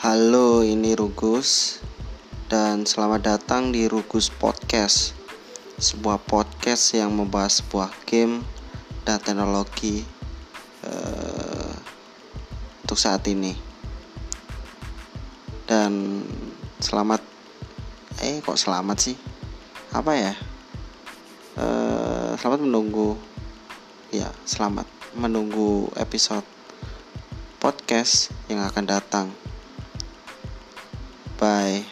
Halo, ini Rugus dan selamat datang di Rugus Podcast. Sebuah podcast yang membahas sebuah game dan teknologi uh, untuk saat ini. Dan selamat eh kok selamat sih? Apa ya? Uh, selamat menunggu ya, selamat menunggu episode podcast yang akan datang. Bye.